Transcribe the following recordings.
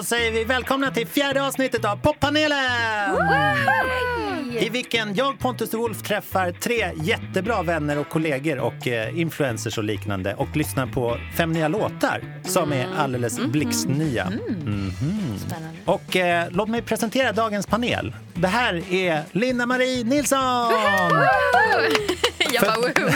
så säger vi välkomna till fjärde avsnittet av Poppanelen! I vilken jag, Pontus de Wolf, träffar tre jättebra vänner och kollegor och eh, influencers och liknande och lyssnar på fem nya låtar som är alldeles blixtnya. Mhm. Och eh, låt mig presentera dagens panel. Det här är Linda-Marie Nilsson! Jag bara woho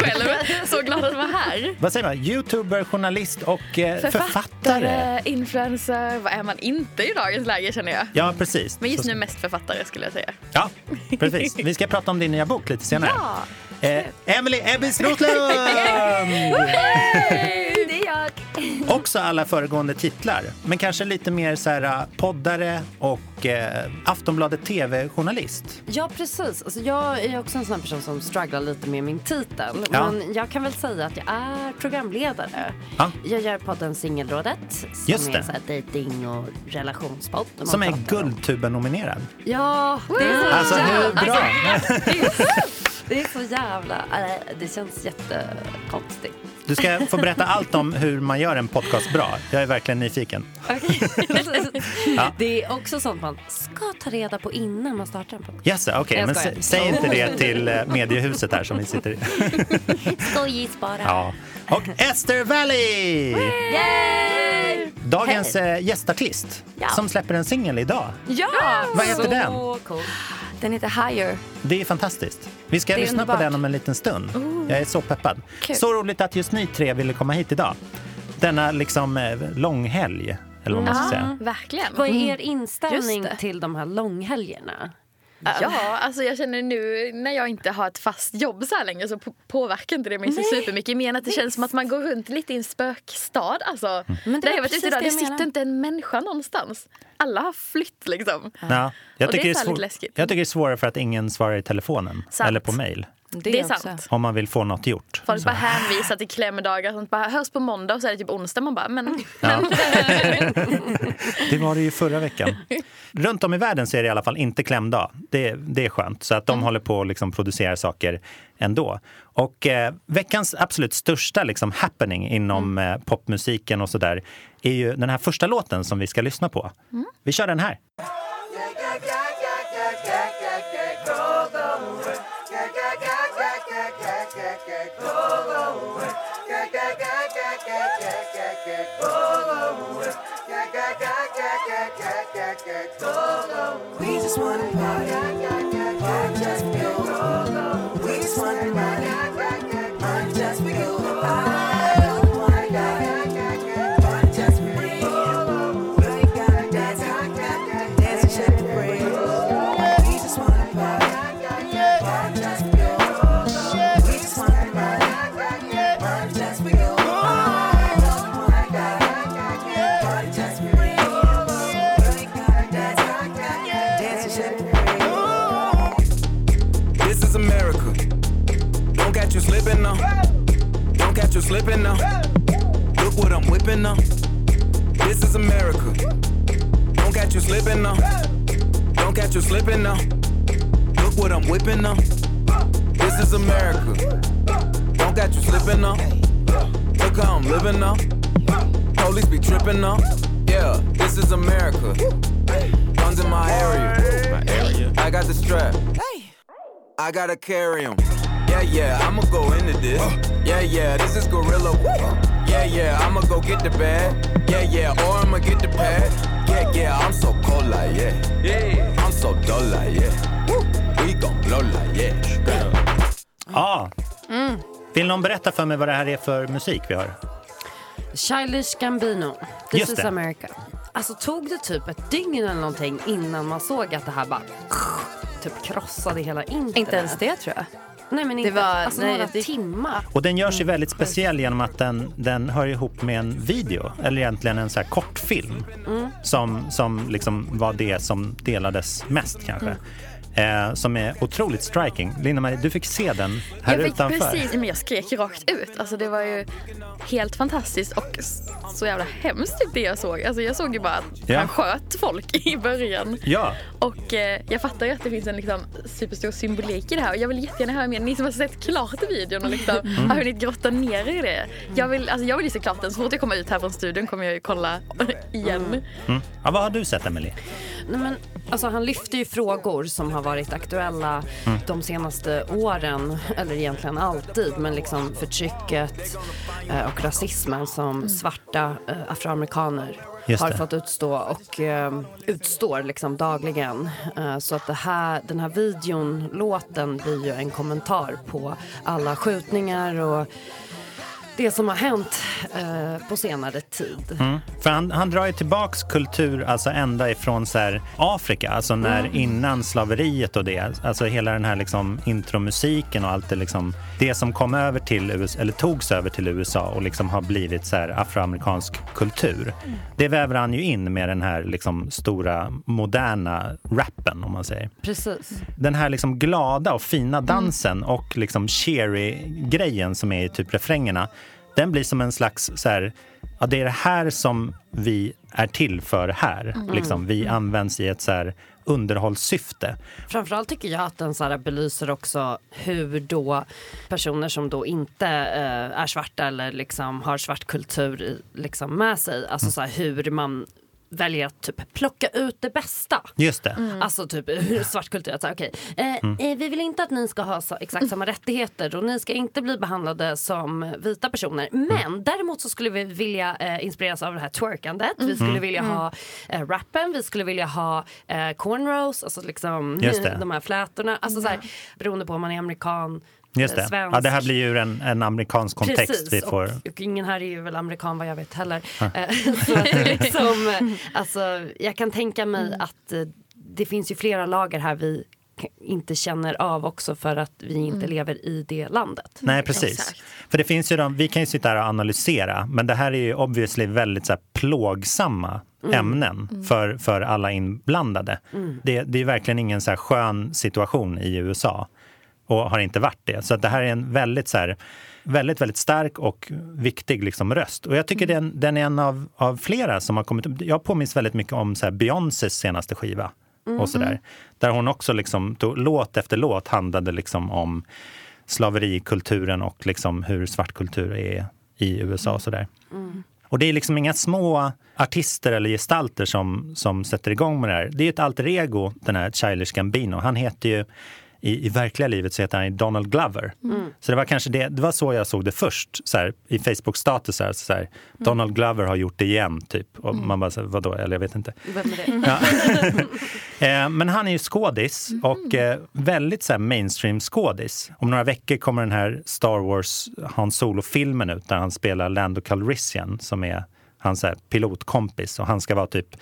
själv. Så glad att vara här. Vad säger man? Youtuber, journalist och eh, författare. influencer. Vad är man inte i dagens läge känner jag. Ja, precis. Men just Så- nu mest författare skulle jag säga. Ja, precis. Vi ska prata om din nya bok lite senare. Ja. Eh, Emily Ebbis Roslund! Det är jag. Också alla föregående titlar, men kanske lite mer så här, eh, poddare och eh, Aftonbladet TV-journalist. Ja, precis. Alltså, jag är också en sån här person som strugglar lite med min titel. Ja. Men jag kan väl säga att jag är programledare. Ja. Jag gör podden Singelrådet som Just det. är så här dating och relationspodd. Som är Guldtuben-nominerad. Ja, det är så Alltså hur bra? Det är så jävla... äh, Det känns jättekonstigt. Du ska få berätta allt om hur man gör en podcast bra. Jag är verkligen nyfiken. Ja. Det är också sånt man ska ta reda på innan man startar en podcast. Yes, Jag men sä- säg inte det till eh, mediehuset här som vi sitter i. Skojigt bara. Ja. Och Esther Valley! Dagens eh, gästartist Ja. som släpper en singel idag. Ja! Vad heter så den? Cool. Den heter Higher. Det är fantastiskt. Vi ska lyssna på underbart. den om en liten stund. Jag är så peppad. Kul. Så roligt att just ni tre ville komma hit idag. Denna liksom eh, långhelg, eller vad man ska säga. Verkligen. Vad är er inställning till de här långhelgerna? Ja, alltså jag känner nu när jag inte har ett fast jobb så här länge så på- påverkar inte det mig så supermycket. Mer än att det känns som att man går runt lite i en spökstad. Alltså, Men det där jag idag, det det sitter inte en människa någonstans. Alla har flytt liksom. Ja, jag, Och det tycker är det är jag tycker det är svårare för att ingen svarar i telefonen Sant. eller på mejl Det, är också. sant. om man vill få något gjort. Folk Så. bara hänvisar till klämdagar och sånt. Bara, hörs på måndag och så är det typ onsdag. Man bara, men... Ja. det var det ju förra veckan. Runt om i världen så är det i alla fall inte klämdag. Det, det är skönt. Så att de håller på att liksom producera saker ändå. Och eh, veckans absolut största liksom, happening inom eh, popmusiken och sådär är ju den här första låten som vi ska lyssna på. Vi kör den här. What now. This is America. Don't catch you slipping now. Don't catch you slipping now. Look what I'm whipping now. This is America. Don't catch you slipping now. Look how I'm living now. Police be tripping now. Yeah, this is America. Guns in my area. My area. I got the strap. I gotta carry him. Yeah, yeah, I'ma go into this. Yeah, yeah, this is Gorilla. Yeah, yeah, I'ma go get the bag. Yeah, yeah, or I'ma get the pad. Yeah, yeah, I'm so cold like yeah. Yeah, I'm so dull like yeah. We gon' blow like yeah. Ja. Vill någon berätta för mig vad det här är för musik vi har? Childish Gambino, This Just is det. America. Alltså tog det typ ett dygn eller någonting innan man såg att det här bara typ krossade hela internet? Inte ens det tror jag. Nej men inte, var- alltså nej, några det- timmar. Och den görs ju väldigt speciell genom att den, den hör ihop med en video, eller egentligen en så här kortfilm. Som, som liksom var det som delades mest kanske. Eh, som är otroligt striking. Linda-Marie, du fick se den här jag fick utanför. precis, men jag skrek rakt ut. Alltså det var ju helt fantastiskt och så jävla hemskt typ det jag såg. Alltså jag såg ju bara att Ja. han sköt folk i början. Ja, Och eh, jag fattar ju att det finns en liksom, superstor symbolik i det här och jag vill jättegärna höra mer. Ni som har sett klart videon och liksom, Mm. har hunnit grotta ner i det. Jag vill, alltså, jag vill ju se klart den. Så fort jag kommer ut här från studion kommer jag ju kolla igen. mm. ja vad har du sett Emily? Nej, men, alltså, han lyfter ju frågor som har varit aktuella Mm. de senaste åren, eller egentligen alltid, men liksom förtrycket eh, och rasismen som svarta eh, afroamerikaner har fått utstå och eh, utstår liksom dagligen. Eh, så att här, den här videon, låten, blir ju en kommentar på alla skjutningar och det som har hänt eh, på senare tid. Mm. För han, han drar ju tillbaks kultur alltså ända ifrån så här Afrika, alltså när innan slaveriet och det, alltså hela den här liksom intromusiken och allt det liksom, det som kom över till USA, eller togs över till USA och liksom har blivit så här afroamerikansk kultur. Det väver han ju in med den här liksom stora moderna rappen om man säger. Precis. Den här liksom glada och fina dansen och liksom cheery-grejen som är i typ refrängerna, den blir som en slags så här, ja det är det här som vi är till för här. Liksom, vi används i ett så här underhållssyfte. Framförallt tycker jag att den så här belyser också hur då personer som då inte eh, är svarta eller liksom har svart kultur i, liksom med sig, alltså så här, hur man väljer att typ plocka ut det bästa. Just det. Alltså typ hur svart kultur, att säga okej, eh, eh, vi vill inte att ni ska ha så, exakt samma rättigheter och ni ska inte bli behandlade som vita personer. Men däremot så skulle vi vilja eh, inspireras av det här twerkandet, vi skulle vilja ha eh, rappen, vi skulle vilja ha eh, cornrows, alltså liksom de här flätorna. Alltså så här, beroende på om man är amerikan, Just det. svensk. Ja, det här blir ju en, en amerikansk kontext Precis, vi får. och, och ingen här är ju väl amerikan vad jag vet heller. Så det liksom, alltså, jag kan tänka mig Mm. att eh, det finns ju flera lager här vi inte känner av också för att vi inte lever i det landet. Nej, precis. Exakt. För det finns ju de, vi kan ju sitta här och analysera, men det här är ju obviously väldigt så här, plågsamma ämnen för, för alla inblandade. Det, det är verkligen ingen så här skön situation i USA och har inte varit det. Så att det här är en väldigt så här, väldigt, väldigt stark och viktig liksom röst. Och jag tycker den, den är en av, av flera som har kommit. Jag påminns väldigt mycket om så här Beyoncés senaste skiva. Och så där. Där hon också liksom, tog, låt efter låt handlade liksom om slaverikulturen och liksom hur svartkultur är i USA och sådär. Och det är liksom inga små artister eller gestalter som, som sätter igång med det här. Det är ett alter ego, den här Childish Gambino. Han heter ju i, i verkliga livet så heter han Donald Glover. Så det var kanske det, det var så jag såg det först, så här, i Facebook-statusar. Så här, Donald Glover har gjort det igen, typ. Och man bara, så här, vadå? Eller jag vet inte. Ja. eh, men han är ju skådis och eh, väldigt så här, mainstream skådis. Om några veckor kommer den här Star Wars Han Solo-filmen ut där han spelar Lando Calrissian som är hans så pilotkompis och han ska vara typ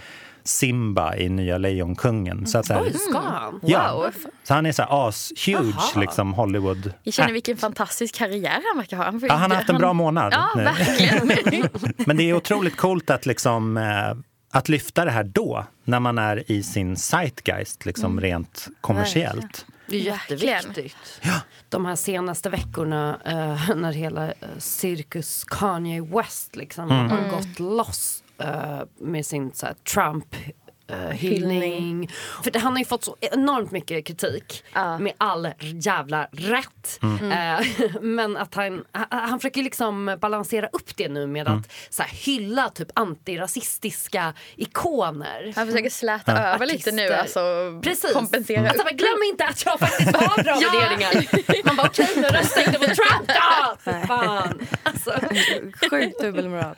Simba i Nya Lejonkungen. Så att, så här, Oj, ska han? ja, Wow. så han är så här as-huge liksom Hollywood. Jag känner vilken fantastisk karriär han verkar ha. Han, Ja, han har haft en bra månad Ja, nu. verkligen. Men det är otroligt coolt att, liksom, eh, att lyfta det här då, när man är i sin zeitgeist, liksom rent kommersiellt. Det är Verkligen. jätteviktigt. De här senaste veckorna eh, när hela eh, cirkus Kanye West liksom har gått loss Uh, sin så här, Trump eh, hyllning. För det, han har ju fått så enormt mycket kritik Ja. med all jävla rätt. Eh, men att han, han, han försöker liksom balansera upp det nu med att så här, hylla typ antirasistiska ikoner. Han försöker släta över lite nu, Artister. alltså Precis. kompensera Alltså, upp. men glöm inte att jag faktiskt har bra Ja. värderingar. Man bara okej, nu röstar inte på Trump då! Fan. Alltså, Sjukt dubbelmoral.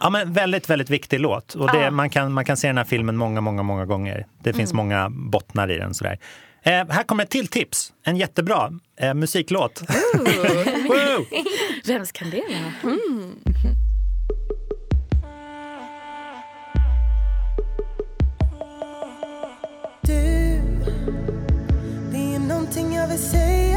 Ja, men väldigt, väldigt viktig låt. Och det, man, kan, man kan se den här filmen många, många, många gånger. Det finns många bottnar i den. Sådär. Eh, här kommer ett till tips. En jättebra eh, musiklåt. Vems kan det vara? Du, det är någonting jag vill säga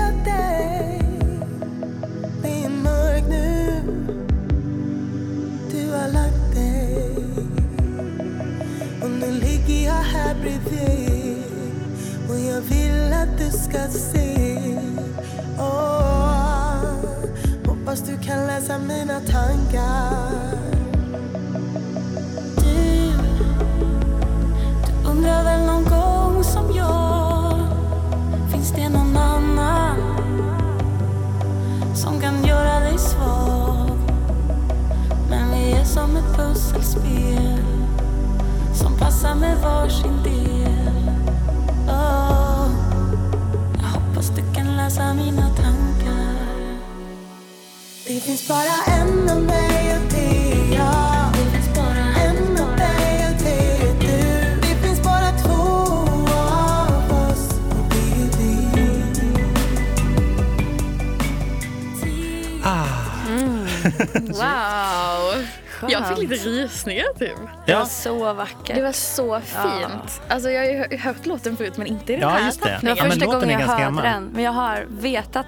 bredvid. Och jag vill att du ska se. Oh, Hoppas du kan läsa mina tankar. Du, du undrar väl någon gång passar med varsin del. Åh, jag hoppas du kan läsa mina tankar. Det finns bara en av mig och det är jag. Det finns bara en av dig och det är du. Det finns bara två av oss och det är vi. Wow! Jag fick lite rysningar typ. Ja, Så vacker. Det var så fint. Alltså jag har ju hö- hört låten förut men inte i den Ja, här just det. Det var tappningen. Ja, men första låten gången jag hörde gammal. den. Men jag har vetat.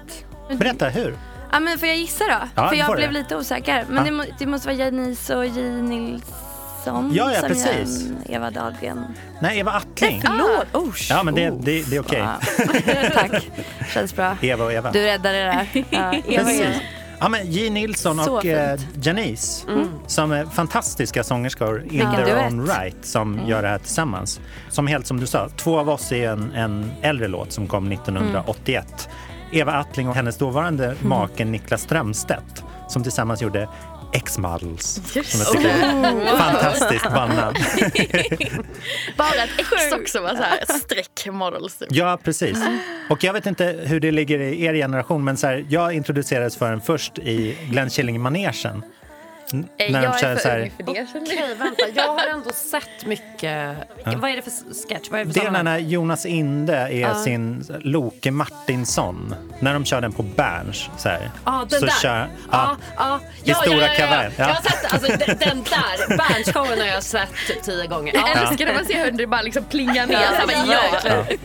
berätta hur. Ja, men får jag gissa då? Ja, För det jag blev du. lite osäker. Men Ja. det, må, det måste vara Janice och J. Nilsson Ja, ja, som precis. gör Eva Dahlgren. Nej, Eva Attling. Förlåt! Oh, Ja, men det, det, det är okej. Ja. Tack. Känns bra. Eva och Eva. Du räddade det där. Ja, Eva, Precis. Eva. Ja, men J. Nilsson Så och eh, fint. Mm. Janice som är fantastiska sångerskor in Vilken their duett. own right som gör det här tillsammans. Som helt som du sa, två av oss är en, en äldre låt som kom 1981. Eva Attling och hennes dåvarande make Niklas Strömstedt som tillsammans gjorde X-Models. Som jag tycker är ett fantastiskt bandnamn. Bara ett X också var så här, streck models typ. Ja, precis. Och jag vet inte hur det ligger i er generation, men så här, jag introducerades för den först i Glenn Killing-manegen. Eh, när de Jag kör är så för här- ung för det. Okej, vänta. Jag har ändå sett mycket. Vad är det för sketch? Vad är det för Det är när Jonas Inde är sin Loke Martinsson. När de kör den på Berns. Så, här. Ja, den så där. Kör, Ja, ja. ja. I stora kavajen, ja. Jag har sett alltså, den, den där. Berns-showen har jag sett typ tio gånger. Ja. Jag älskar när man ser hur det bara liksom plingar ner. Så ja.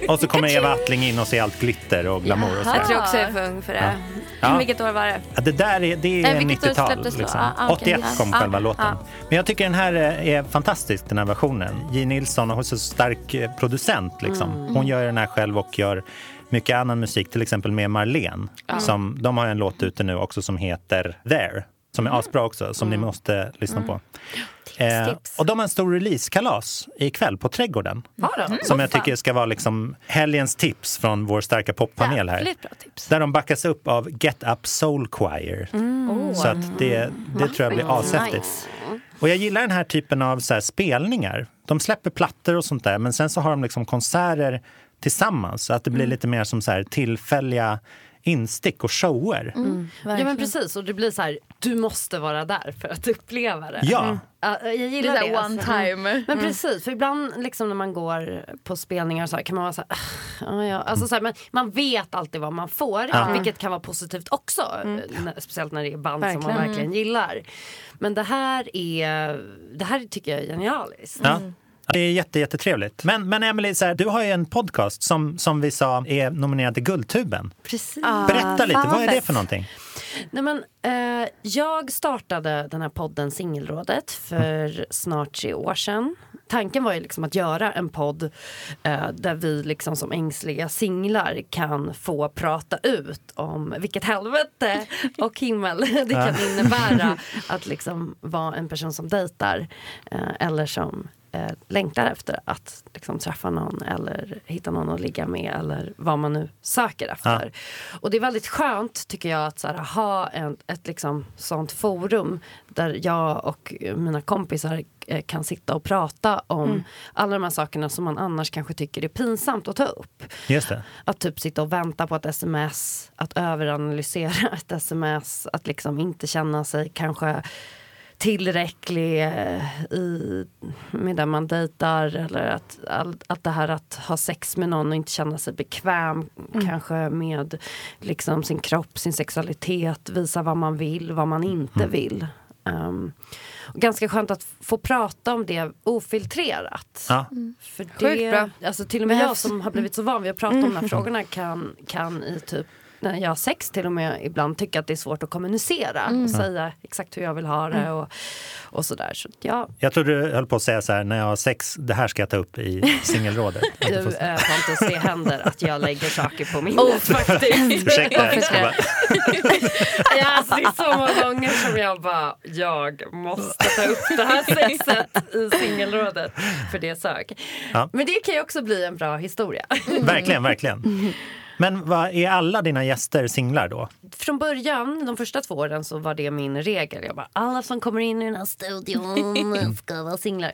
Ja. Och så kommer Eva Attling in och ser allt glitter och glamour. Och så Jag tror också jag är för ung för det. Ja. Vilket år var det? Ja, det där är, det Eh, är vilket år 90-tal. släpptes då? Liksom. Ah, ah, okej. 81 kom Ah, själva låten. Men jag tycker den här eh, är fantastisk, den här versionen. J. Nilsson har så stark eh, producent. Liksom. Mm. Hon gör den här själv och gör mycket annan musik, till exempel med Marlene. Som, de har en låt ute nu också som heter There, som är asbra också, som ni måste lyssna på. Eh, och de har en stor releasekalas ikväll på Trädgården. Som jag tycker ska vara liksom helgens tips från vår starka poppanel här. Där de backas upp av Get Up Soul Choir. Så att det, det tror jag blir ashäftigt. Nice. Och jag gillar den här typen av så spelningar. De släpper plattor och sånt där men sen så har de liksom konserter tillsammans så att det blir lite mer som så tillfälliga instick och shower. ja men precis och det blir så här, du måste vara där för att uppleva det. Ja. Ja, jag Det gillar så det. här one alltså. time. Men precis, för ibland liksom när man går på spelningar så här, kan man vara så här, "Ah, ja. Alltså, så här men man vet alltid vad man får, vilket kan vara positivt också. N- Speciellt när det är band som man Verkligen. verkligen gillar. Men det här är, det här tycker jag är genialiskt. Det är jätte, jättetrevligt. Men, men Emily, så här, du har ju en podcast som, som vi sa är nominerad till Guldtuben. Precis. Berätta lite, fan vad är det för någonting? Nej, men, eh, jag startade den här podden Singelrådet för snart tre år sedan. Tanken var ju liksom att göra en podd eh, där vi liksom som ängsliga singlar kan få prata ut om vilket helvete och himmel det kan innebära att liksom vara en person som dejtar eh, eller som eh, längtar efter att liksom, träffa någon eller hitta någon att ligga med eller vad man nu söker efter. Och det är väldigt skönt tycker jag att så här, ha en, ett liksom, sånt forum där jag och mina kompisar eh, kan sitta och prata om alla de här sakerna som man annars kanske tycker är pinsamt att ta upp. Just det. Att typ sitta och vänta på ett sms, att överanalysera ett sms, att liksom inte känna sig kanske tillräcklig eh, i, med den man dejtar eller att, att det här att ha sex med någon och inte känna sig bekväm kanske med liksom sin kropp, sin sexualitet, visa vad man vill, vad man inte vill. Um, och ganska skönt att få prata om det ofiltrerat. Ja. För det, Sjukt bra. Alltså till och med jag som har blivit så van vid att prata om de här frågorna kan, kan i typ när jag har sex till och med ibland tycka att det är svårt att kommunicera Mm. och säga exakt hur jag vill ha det och, och sådär. Så ja, Jag tror du höll på att säga så här, när jag har sex, det här ska jag ta upp i singelrådet. Du får- eh, Pontus, det händer att jag lägger saker på minnet Oh, faktiskt. Ursäkta, jag ska bara, Ja, alltså, det är så många gånger som jag bara, jag måste ta upp det här sexet i singelrådet för det sög. Ja. Men det kan ju också bli en bra historia. verkligen, verkligen. Men vad, är alla dina gäster singlar då? Från början, de första två åren, så var det min regel. Jag bara, alla som kommer in i den här studion ska vara singlar.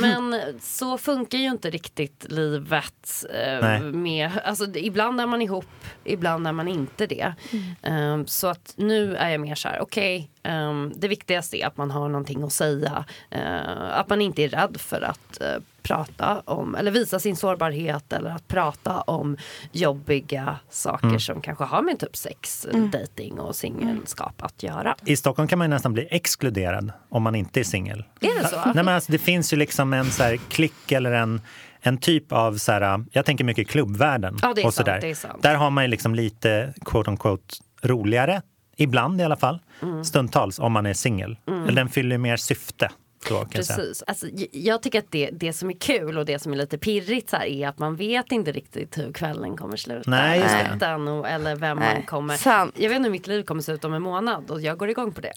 Men så funkar ju inte riktigt livet. Eh, med, alltså, ibland är man ihop, ibland är man inte det. Eh, så att nu är jag mer så här, okej, ehm, det viktigaste är att man har någonting att säga. Eh, att man inte är rädd för att eh, prata om, eller visa sin sårbarhet eller att prata om jobbiga saker som kanske har med typ sex, dating och singelskap att göra. I Stockholm kan man ju nästan bli exkluderad om man inte är singel. Är det så? Nej, men alltså, det finns ju liksom en så här klick eller en, en typ av, så här, jag tänker mycket klubbvärlden. Ja, det är och så där. det är sant. där har man ju liksom lite quote on quote roligare, ibland i alla fall, Mm. stundtals om man är singel. Eller den fyller mer syfte. Säga. Precis. Alltså, jag tycker att det, det som är kul och det som är lite pirrigt så här, är att man vet inte riktigt hur kvällen kommer sluta. Nej, just och, eller vem man Nej, kommer... sant. Jag vet inte hur mitt liv kommer se ut om en månad och jag går igång på det.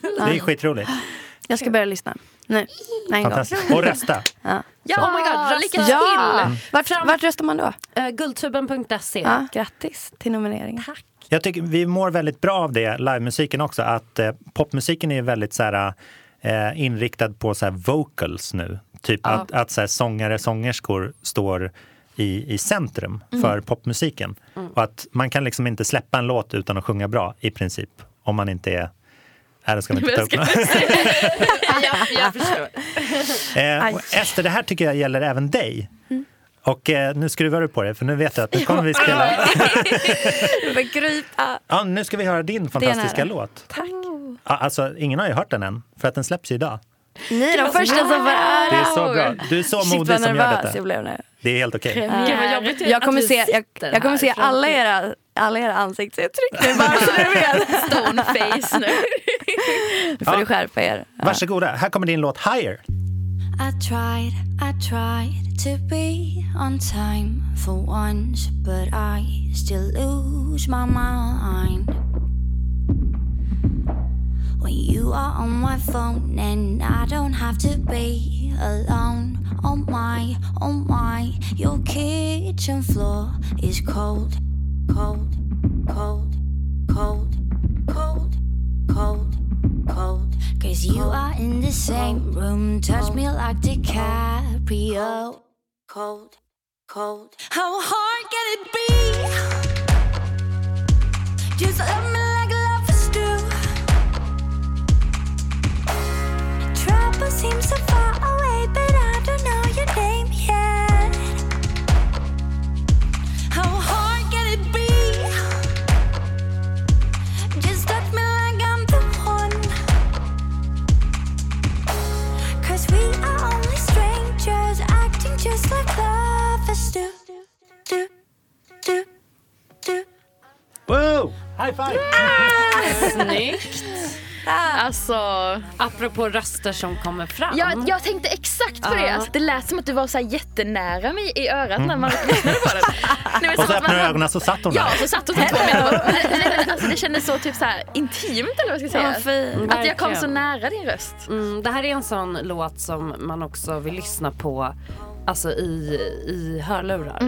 Det är skitroligt. Jag ska börja lyssna nu. Nej, en gång. Fantastiskt. Och rösta. Ja. Ja, Oh my God, lycka till! Ja. Vart, vart röstar man då? Uh, Guldtuben.se. Ja, grattis till nomineringen. Jag tycker vi mår väldigt bra av det, livemusiken också. Att eh, popmusiken är väldigt så här, eh, inriktad på så här, vocals nu. Typ att, att så här, sångare, sångerskor står i, i centrum för popmusiken. Och att man kan liksom inte släppa en låt utan att sjunga bra i princip. Om man inte är... Nej, det ska vi inte ta upp. jag, jag förstår. Eh, Ester, det här tycker jag gäller även dig. Och eh, nu skruvar du på det, för nu vet jag att nu kommer vi spela... Ja, nu ska vi höra din fantastiska låt. Tack. Ja, alltså, ingen har ju hört den än, för att den släpps ju idag. Ni är de första som får Det höra. är så bra. Du är så Shit modig som gör detta. jag blev nu. Det är helt okej. Det är Jag kommer se, jag, jag kommer se alla era, alla era ansiktsuttryck nu bara så du vet. Stoneface nu. Nu får Ja. du skärpa er. Ja. Varsågoda, här kommer din låt Higher. I tried, I tried to be on time for once, but I still lose my mind. When you are on my phone and I don't have to be alone. Oh my, oh my, your kitchen floor is cold, cold, cold, cold, cold, cold, cold. Cause you are in the same room, touch me like DiCaprio. Cold, cold. How hard can it be? Just love me seems so far away, but I don't know your name yet. How hard can it be? Just touch me like I'm the one. Cause we are only strangers, acting just like lovers do. Do, do, do. Wow! High five! Ah! Snyggt. Alltså, Apropå röster som kommer fram. jag, jag tänkte exakt på det. Ja. Alltså, det lät som att du var så här jättenära mig i örat när man lyssnade på den. Nej, Och så man du ögonen så satt hon Ja, där. så satt hon så två meter bort. Alltså, det kändes så typ så här intimt eller vad ska jag Ja, säga. fint. Att jag kom så nära din röst. Mm, det här är en sån låt som man också vill lyssna på Alltså i, i hörlurar.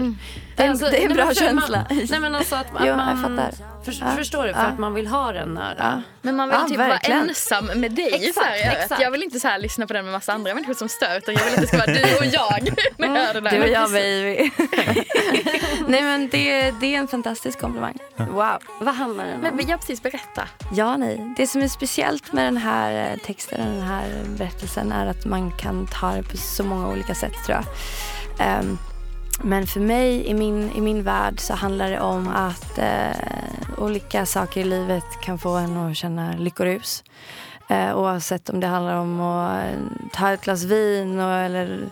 Det är en- alltså, det är en nej, bra för känsla. Man, nej men alltså att man, Jo, man fattar. För, Ja. Förstår du? För Ja. att man vill ha den nära. Men man vill Ja, typ verkligen. vara ensam med dig. Exakt, så här, jag, exakt. jag vill inte så här lyssna på den med massa andra människor som stör utan jag vill att det ska vara du och jag. när jag hör. Du och jag baby. Nej men det, det är en fantastisk komplimang. Wow. Vad handlar den om? Men jag precis berätta. Ja, nej. Det som är speciellt med den här eh, texten, den här berättelsen är att man kan ta det på så många olika sätt tror jag. Ehm, men för mig i min, i min värld så handlar det om att eh, olika saker i livet kan få en att känna lyckorus. Eh, oavsett om det handlar om att eh, ta ett glas vin och, eller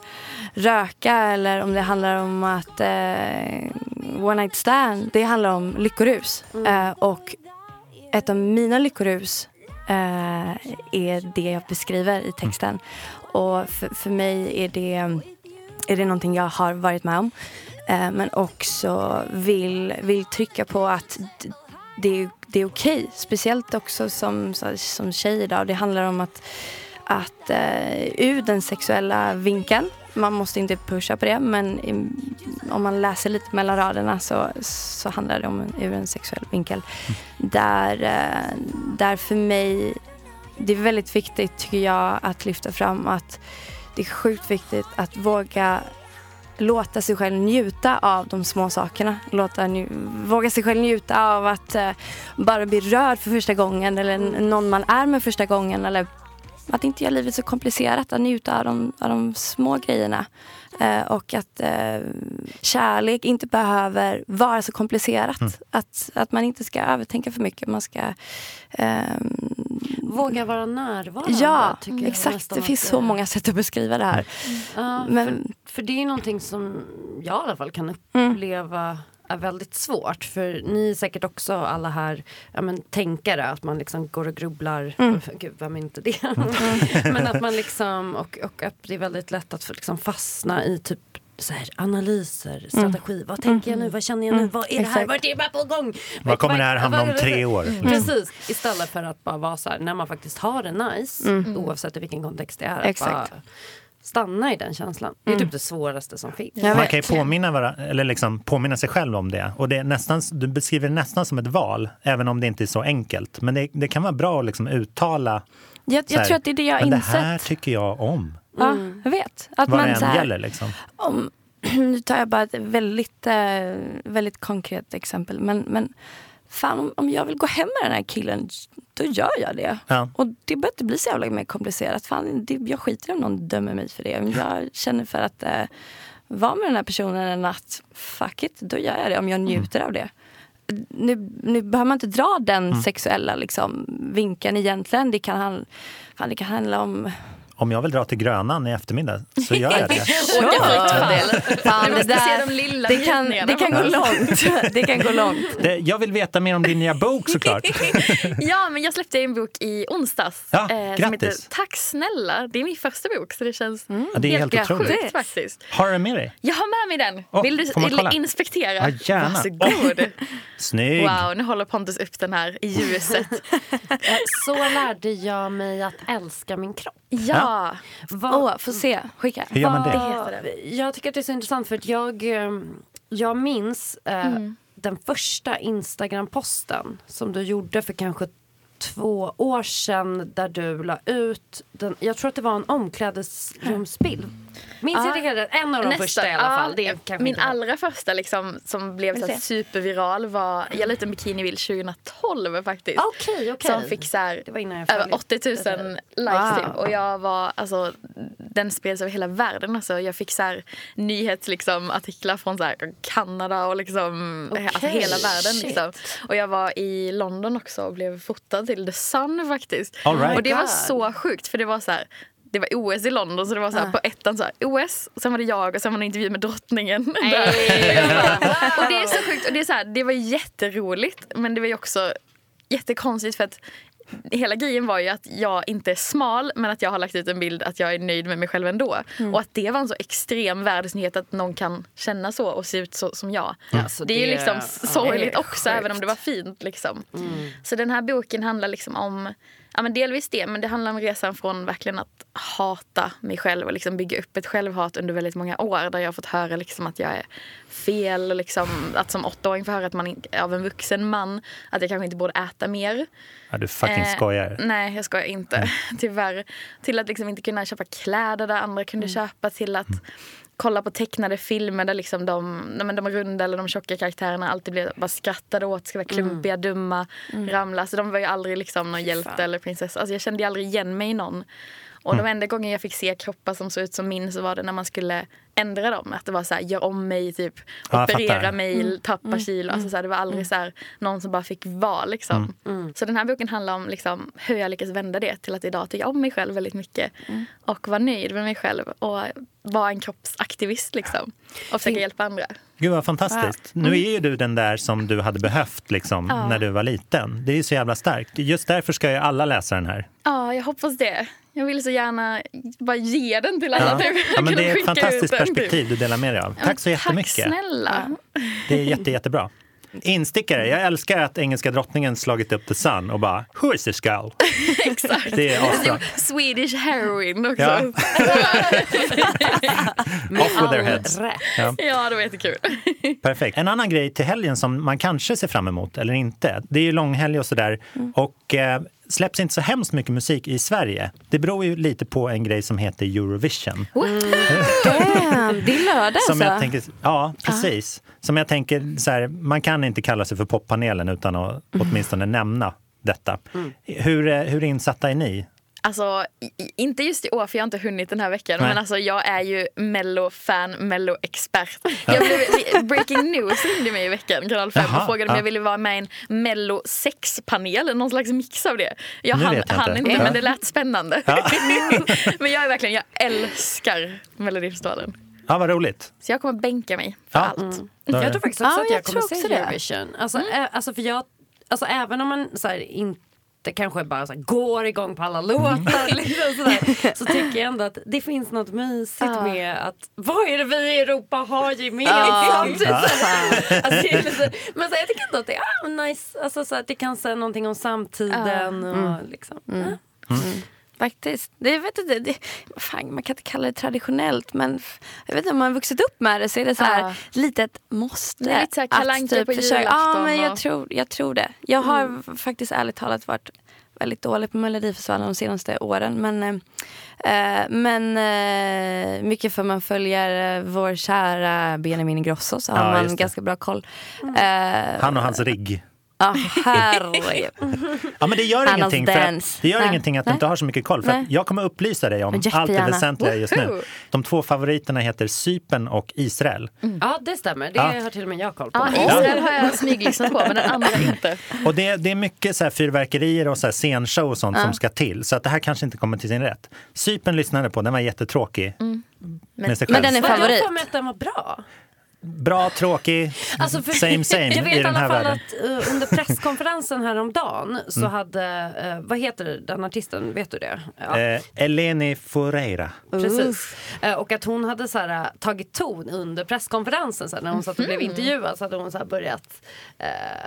röka eller om det handlar om att eh, One Night Stand, det handlar om lyckorus. Eh, och ett av mina lyckorus eh, är det jag beskriver i texten. Och för, för mig är det, är det någonting jag har varit med om. Eh, men också vill, vill trycka på att det är, det är okej. Speciellt också som, som tjej idag. Det handlar om att, att eh, ur den sexuella vinkeln, man måste inte pusha på det, men om man läser lite mellan raderna så, så handlar det om en, ur en sexuell vinkel. Där, eh, där för mig, det är väldigt viktigt tycker jag att lyfta fram att det är sjukt viktigt att våga låta sig själv njuta av de små sakerna. Låta våga sig själv njuta av att eh, bara bli rörd för första gången eller n- någon man är med första gången. Eller att inte göra livet så komplicerat, att njuta av de, av de små grejerna. Eh, och att eh, kärlek inte behöver vara så komplicerat. Att, att man inte ska övertänka för mycket. Man ska ehm, Våga vara närvarande. Ja, tycker jag exakt. Det finns så många sätt att beskriva det här. Ja, Men- för, för det är någonting som jag i alla fall kan Mm. uppleva är väldigt svårt. För ni är säkert också alla här ja, men, tänkare, att man liksom går och grubblar. Mm. Gud, vem är inte det? men att man liksom, och, och att det är väldigt lätt att liksom fastna i typ så här, analyser, strategi. Vad tänker jag nu? Vad känner jag nu? Vad är det här? Mm. Vart är jag på gång? Vad kommer det här hamna om tre år? Mm. Precis, istället för att bara vara så här, när man faktiskt har det nice, oavsett i vilken kontext det är, Mm. Exakt. Mm. bara stanna i den känslan. Det är typ det svåraste som finns. Man kan ju påminna, varandra, eller liksom påminna sig själv om det. Och det är nästan, du beskriver det nästan som ett val, även om det inte är så enkelt. Men det, det kan vara bra att liksom uttala Jag, så här, jag tror att det är det jag har men det insett. här tycker jag om. Ja, jag vet. Att Vad det man än så här, gäller. Liksom. om, nu tar jag bara ett väldigt, eh, väldigt konkret exempel. Men, men fan, om, om jag vill gå hem med den här killen, då gör jag det. Ja. Och det behöver inte bli så jävla mer komplicerat. Fan, det, jag skiter i om någon dömer mig för det. Men Jag känner för att eh, vara med den här personen en natt, fuck it, då gör jag det om jag njuter av det. Nu, nu behöver man inte dra den sexuella liksom, vinkeln egentligen. Det kan, fan, det kan handla om Om jag vill dra till Grönan i eftermiddag så gör jag det. Åka fritt Fan, Vi måste se de lilla det kan, det kan gå långt. Det kan gå långt. det. Jag vill veta mer om din nya bok såklart. Ja, men jag släppte en bok i onsdags. Ja, som heter. Tack snälla. Det är min första bok så det känns Ja, det är helt helt otroligt. sjukt faktiskt. Har du med dig? Jag har med mig den. Åh, Vill du kolla? inspektera? Ja, gärna. Varsågod. Snygg! Wow, nu håller Pontus upp den här i ljuset. Eh, Så lärde jag mig att älska min kropp. Ja. Vad, Åh, få se. Skicka. Hur gör man det? Jag tycker att det är så intressant för att jag, eh, jag minns eh, Mm. den första Instagram-posten som du gjorde för kanske två år sedan där du la ut, den, jag tror att det var en omklädningsrumsbild. Minns Ja. jag det? En av de första i alla ja, fall. Det är min allra första liksom, som blev så superviral var Jag la ut en bikinibild 2012 faktiskt. Okej, okej. Som fick så här, Det var innan jag över följde. 80 000 likes Wow. typ. Och jag var, alltså, den spreds över hela världen. Alltså, jag fick så här, nyhets, liksom, artiklar från så här, Kanada och liksom, alltså, Okej, hela världen. Liksom. Och jag var i London också och blev fotad till The Sun faktiskt. Right. Och det var så sjukt för det var så här det var OS i London så det var så här, på ettan så här, OS, och sen var det jag och sen var det en intervju med drottningen. Och det är så sjukt och det är så här, det var jätteroligt men det var ju också jättekonstigt för att hela grejen var ju att jag inte är smal men att jag har lagt ut en bild att jag är nöjd med mig själv ändå. Och att det var en så extrem världsnyhet att någon kan känna så och se ut så som jag. Alltså, det är ju det- liksom ja, sorgligt det är också även om det var fint. Liksom. Så den här boken handlar liksom om Ja, men delvis det, men det handlar om resan från verkligen att hata mig själv och liksom bygga upp ett självhat under väldigt många år där jag har fått höra liksom att jag är fel och liksom att som åttaåring få höra att man av en vuxen man att jag kanske inte borde äta mer. Ja, du fucking Eh, skojar. Nej, jag skojar inte. Tyvärr. Till att liksom inte kunna köpa kläder där andra kunde köpa. Till att kolla på tecknade filmer där liksom de, nej, de runda eller de tjocka karaktärerna alltid blev bara skrattade åt. Ska vara klumpiga, dumma, ramla. Så de var ju aldrig liksom någon hjälte eller prinsessa. Alltså jag kände aldrig igen mig i någon. Och de enda gånger jag fick se kroppar som såg ut som min så var det när man skulle ändra dem. Att det var så här, gör om mig, typ, Ja, operera mig, tappa kilo. Alltså, så här, det var aldrig så här, någon som bara fick vara. Liksom. Så den här boken handlar om liksom, hur jag lyckas vända det till att idag tycka om mig själv väldigt mycket. Och vara nöjd med mig själv och vara en kroppsaktivist liksom. Och försöka hjälpa andra. Gud vad fantastiskt. Nu är ju du den där som du hade behövt liksom, Ja. när du var liten. Det är ju så jävla starkt. Just därför ska ju alla läsa den här. Ja, jag hoppas det. Jag vill så gärna bara ge den till alla. Ja. Ja, men det är ett fantastiskt perspektiv du delar med dig av. Ja, Tack så jättemycket. Tack snälla. Det är jätte, jättebra. Instickare. Jag älskar att engelska drottningen slagit upp the sun och bara Who is this girl? Exakt. Det är asbra. Swedish heroin också. Ja. Off with their heads. Ja, Ja, det var jättekul. perfekt. En annan grej till helgen som man kanske ser fram emot eller inte. Det är ju långhelg och sådär. Och eh, släpps inte så hemskt mycket musik i Sverige. Det beror ju lite på en grej som heter Eurovision. Damn, det är lördag Som alltså. tänker, ja, precis. Som jag tänker, så här, man kan inte kalla sig för poppanelen utan att åtminstone nämna detta. Hur, eh, hur insatta är ni? Alltså, inte just i år för jag har inte hunnit den här veckan. Nej. Men alltså, jag är ju mello-fan, mello-expert. Jag blev, breaking News ringde mig i veckan, kanal 5, Jaha, och frågade om ja. jag ville vara med i en mello 6-panel. Någon slags mix av det. Jag Nu hann, jag hann inte. Ja. men det lät spännande. Ja. men jag är verkligen, jag älskar Melodifestivalen. Ja, vad roligt. Så jag kommer bänka mig för Ja. allt. Är Jag tror faktiskt också Ja, att jag, jag kommer tror se. Eurovision. Alltså, ä- alltså, för jag, alltså, även om man så här, inte kanske bara så här, går igång på alla låtar liksom, sådär, så tycker jag ändå att det finns något mysigt Ja. med att vad är det vi i Europa har gemensamt? Här. Alltså, det lite, men så här, jag tycker ändå att det är ah, nice, alltså, så att det kan säga någonting om samtiden. Och, liksom. ja. Faktiskt. Det, jag vet inte, det, fan, man kan inte kalla det traditionellt men jag vet inte, om man har vuxit upp med det så är det så här Ja. lite ett måste. Det är lite så här att Kalle Anka på försöka- Ja, julafton men jag tror, jag tror det. Jag har faktiskt ärligt talat varit väldigt dålig på Melodifestivalen de senaste åren. Men, eh, eh, men eh, mycket för man följer eh, vår kära Benjamin Ingrosso så har Ja, man ganska bra koll. Eh, Han och hans rigg. Ja, herregud. Ja, men det gör Annars ingenting, för att, det gör Nej. ingenting att du inte har så mycket koll. För att Nej. jag kommer upplysa dig om Men allt det väsentliga just nu. De två favoriterna heter Cypern och Israel. ja, det stämmer. Det Ja. har till och med jag koll på. Ja, Israel har jag smyglyssnat på, men den andra inte. Och det, det är mycket så här fyrverkerier och så här scenshow och sånt som ska till. Så att det här kanske inte kommer till sin rätt. Cypern lyssnade på, den var jättetråkig. Sig Men själv. den är Men jag favorit. har för mig att den var bra. Bra, tråkig, Alltså för, same same jag vet i den alla här fall världen. att uh, under presskonferensen häromdagen så Mm. hade, uh, vad heter den artisten, vet du det? Ja. Eh, Eleni Foureira. Precis. Och att hon hade så här, uh, tagit ton under presskonferensen så här, när hon satt och blev intervjuad så hade hon så här, börjat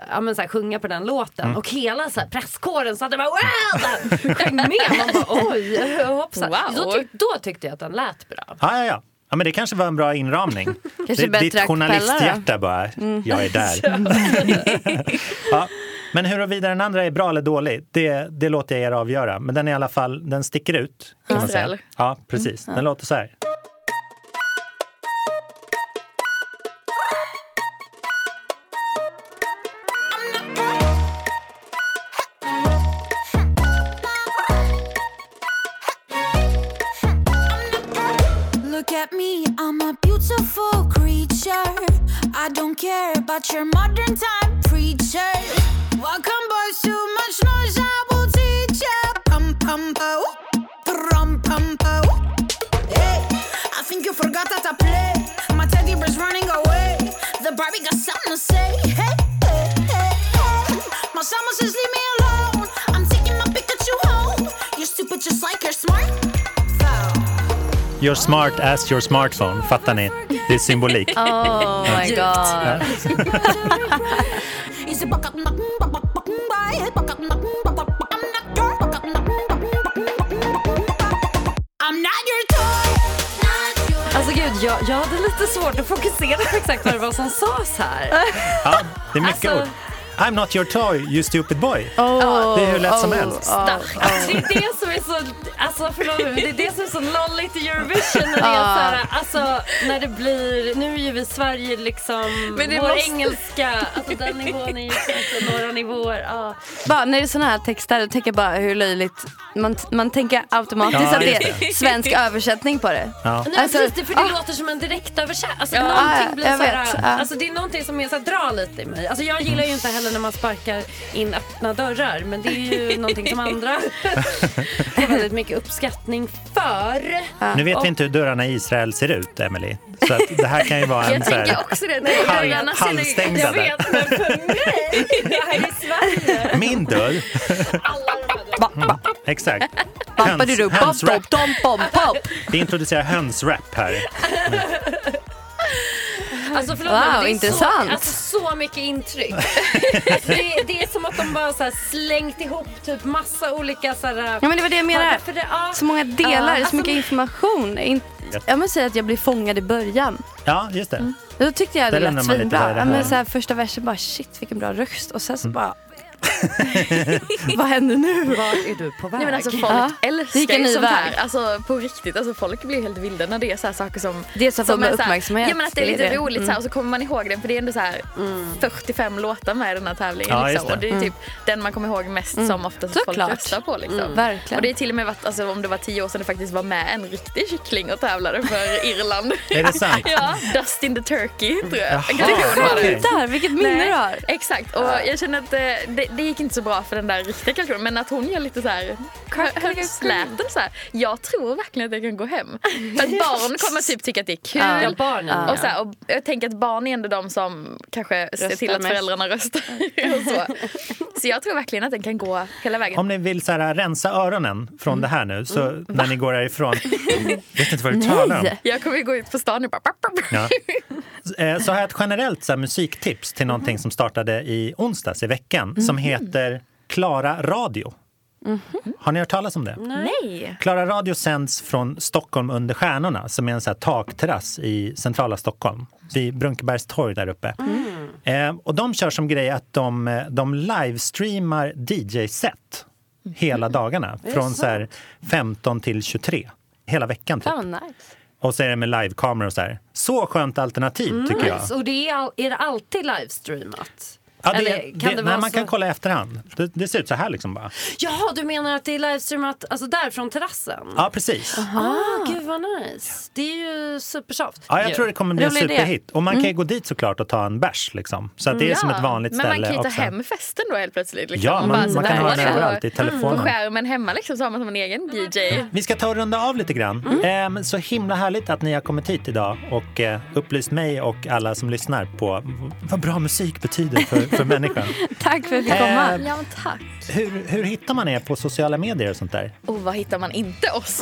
ja, men så här, sjunga på den låten Mm. och hela så här, presskåren satt och bara wow! Sjöng med. Man bara oj, hoppsan. Wow. Då, tyck, då tyckte jag att den lät bra. Ja, ja, ja. Ja, men det kanske var en bra inramning. Kanske Det- Ditt journalisthjärta bara, jag är där. ja. Men huruvida den andra är bra eller dålig, det, det låter jag er avgöra. Men den är i alla fall, den sticker ut. Kan man säga. Ja, precis. Den låter så här. I don't care about your modern time preacher. Welcome, boys, too much noise, I will teach ya. Pum pum po, pum pum po. Hey, I think you forgot that I play. My teddy bear's running away. The Barbie got something to say. Hey, hey, hey, hey. My summer says leave me alone. You're smart as your smartphone. Fattar ni? Det är symbolik. Oh my god. Alltså gud, jag, jag hade lite svårt att fokusera på exakt vad det var som sades här. Ja, det är mycket Alltså, ord. I'm not your toy, you stupid boy. Oh, Det är hur lätt som oh, helst. oh. Det är det som är så, alltså förlåt mig, men det är det som är så lolligt i Eurovision. När det, är så här, alltså, när det blir, nu är ju vi Sverige liksom, Men det vår måste- engelska, alltså den nivån är ju kanske några nivåer. Ja. Bara, när det är såna här texter, då tänker jag bara hur löjligt. Man, man tänker automatiskt Ja, att det är svensk översättning på det. Ja. Nej, Alltså, precis, det, för det ah. låter som en direktöversättning. Alltså, Ja, någonting ja, blir jag så här, vet, ja. alltså, det är någonting som är så här, drar lite i mig. Alltså, jag gillar ju inte heller när man sparkar in öppna dörrar men det är ju någonting som andra har väldigt mycket uppskattning för. Nu vet vi inte hur dörrarna i Israel ser ut, Emily. Så att det här kan ju vara en Jag så här, också det. Nej, halv- dörrarna ser nu- halvstängda Jag vet men för mig, det här är Sverige. Min dörr. Exakt. Höns, hönsrap. Vi introducerar hönsrap här. Alltså förlåt Wow, det är intressant. Så, alltså, så mycket intryck. det, det är som att de bara så här slängt ihop typ massa olika så här, Ja men det var det jag menade. För det, ja. Så många delar, Ja, så mycket alltså- information. In- Jag måste säga att jag blev fångad i början. Ja, just det. Då tyckte jag det lät svinbra. det Ja, här? men så här, första versen bara shit vilken bra röst och sen så bara vad händer nu? Vart är du på väg? Nej, men alltså, folk Ja. Det älskar ju sånt här. Alltså, på riktigt, alltså, folk blir helt vilda när det är så här saker som... Det är så att som är så här- uppmärksamhet. Ja men att det är Det är lite det. roligt så här, och så kommer man ihåg den för det är ändå så här 45 låtar med i den här tävlingen. Ja, liksom. just och det är typ den man kommer ihåg mest som oftast folk röstar på. Liksom. Verkligen. Och det är till och med varit, alltså, om det var tio år sedan det faktiskt var med en riktig kyckling och tävlade för Irland. Är det sant? ja, Dustin the Turkey tror jag. Jaha, var det. Där, vilket minne du har. Exakt, och jag känner att det, det, det gick inte så bra för den där riktiga kalkonen men att hon gör lite så här hönsläten så här. Jag tror verkligen att det kan gå hem. För att barn kommer typ tycka att det är kul. Ja, barnen. Och, så här, och jag tänker att barn är ändå de som kanske ser Röstar till att mest. föräldrarna röstar. och så. så jag tror verkligen att den kan gå hela vägen. Om ni vill så här, rensa öronen från det här nu, så när ni går härifrån. vet inte vad du talar om. Nej. Jag kommer ju gå ut på stan och bara... Ja. Eh, Så har jag ett generellt så här, musiktips till någonting som startade i onsdags i veckan som heter Klara Radio. Har ni hört talas om det? Nej. Klara Radio sänds från Stockholm under stjärnorna som är en så här takterrass i centrala Stockholm. Vid Brunkebergs torg där uppe. Eh, och de kör som grej att de, eh, de livestreamar DJ-set hela dagarna. Från så här 15 till 23. Hela veckan typ. Vad nice. Och så är det med livekameror och så här. Så skönt alternativ tycker jag. Nice. Och det är, all, är det alltid livestreamat? Ja, det, Eller det, kan det nej, vara man så- kan kolla i efterhand. Det, det ser ut så här liksom bara. Jaha, du menar att det är livestreamat alltså där från terrassen? Ja, precis. Ah, gud vad nice. Det är ju supersoft. Ja, jag tror det kommer bli en superhit. Och man kan ju gå dit såklart och ta en bärs liksom. Så att det är som ett vanligt men man bara kan ju ta också. hem festen då helt plötsligt. Liksom. Ja, man- bara man sätta kan på ha den det överallt i telefonen. På skärmen hemma liksom, så har man som en egen DJ. Vi ska ta och runda av lite grann. Ehm, så himla härligt att ni har kommit hit idag och eh, upplyst mig och alla som lyssnar på vad bra musik betyder för, för människan. Tack för att vi fick Eh, komma. Ja, men tack. Hur, hur hittar man er på sociala medier och sånt där? Och vad hittar man inte oss?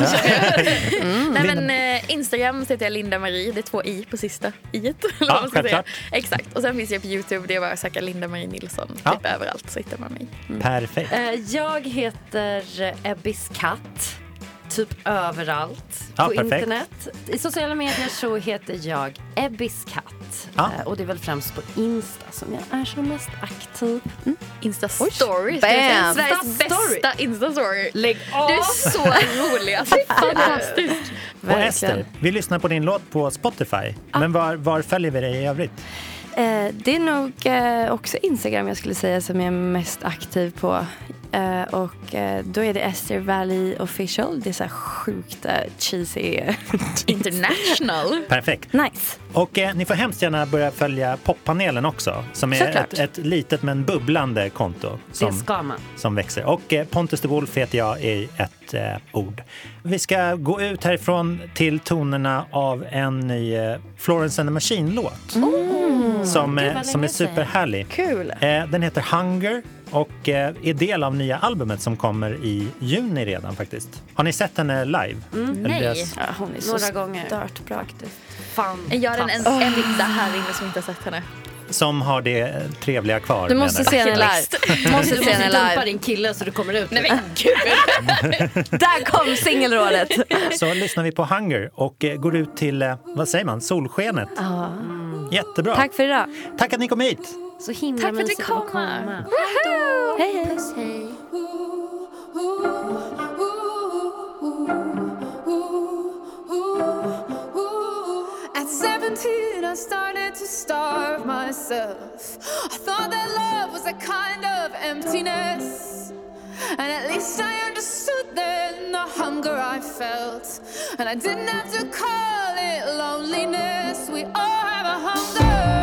Mm. Nej, men, eh, Instagram så heter jag Linda Marie. Det är två i på sista i. säga. självklart. Exakt. Och sen finns jag på Youtube. Det är bara att söka Linda Marie Nilsson. Ja. Typ överallt så hittar man mig. Perfekt. Eh, Jag heter Ebbis katt. Typ överallt Ja, på perfekt. internet. I sociala medier så heter jag Ebbis katt. Ja. Eh, Och det är väl främst på Insta som jag är som mest aktiv. Insta story. Bam. Sveriges bästa Insta story. Lägg Du är så rolig. Alltså, fantastiskt. Och. Ester, vi lyssnar på din låt på Spotify. Men var, var följer vi dig i övrigt? Eh, det är nog eh, också Instagram jag skulle säga som jag är mest aktiv på. Eh, och eh, då är det Esther Valley official. Det är så här sjukt eh, cheesy. International. Perfekt. nice. Och eh, ni får hemskt gärna börja följa poppanelen också, som är ett, ett litet men bubblande konto Det som, ska man. som växer. Och Pontus de Wolf heter jag i ett ord. Vi ska gå ut härifrån till tonerna av en ny Florence and the Machine-låt som, Gud, eh, som är superhärlig. Kul. Eh, den heter Hunger och eh, är del av nya albumet som kommer i juni redan faktiskt. Har ni sett henne live? Eller Nej. deras- Ja, hon är så Några gånger. stört bra aktiv. Fan. Jag är den en, enda här inne som inte har sett henne. Som har det trevliga kvar. Du måste se henne live. Måste Du se måste henne dumpa din kille så du kommer ut. Nej men gud. Där kom singelrådet. Så lyssnar vi på Hunger och går ut till, vad säger man, solskenet. Jättebra. Tack för idag. Tack att ni kom hit. Så himla Tack för att du kom. komma. Hej, hej. Puss, hej. At 17 I started to starve myself I thought that love was a kind of emptiness and at least I understood then the hunger I felt. And I didn't have to call it loneliness. We all have a hunger.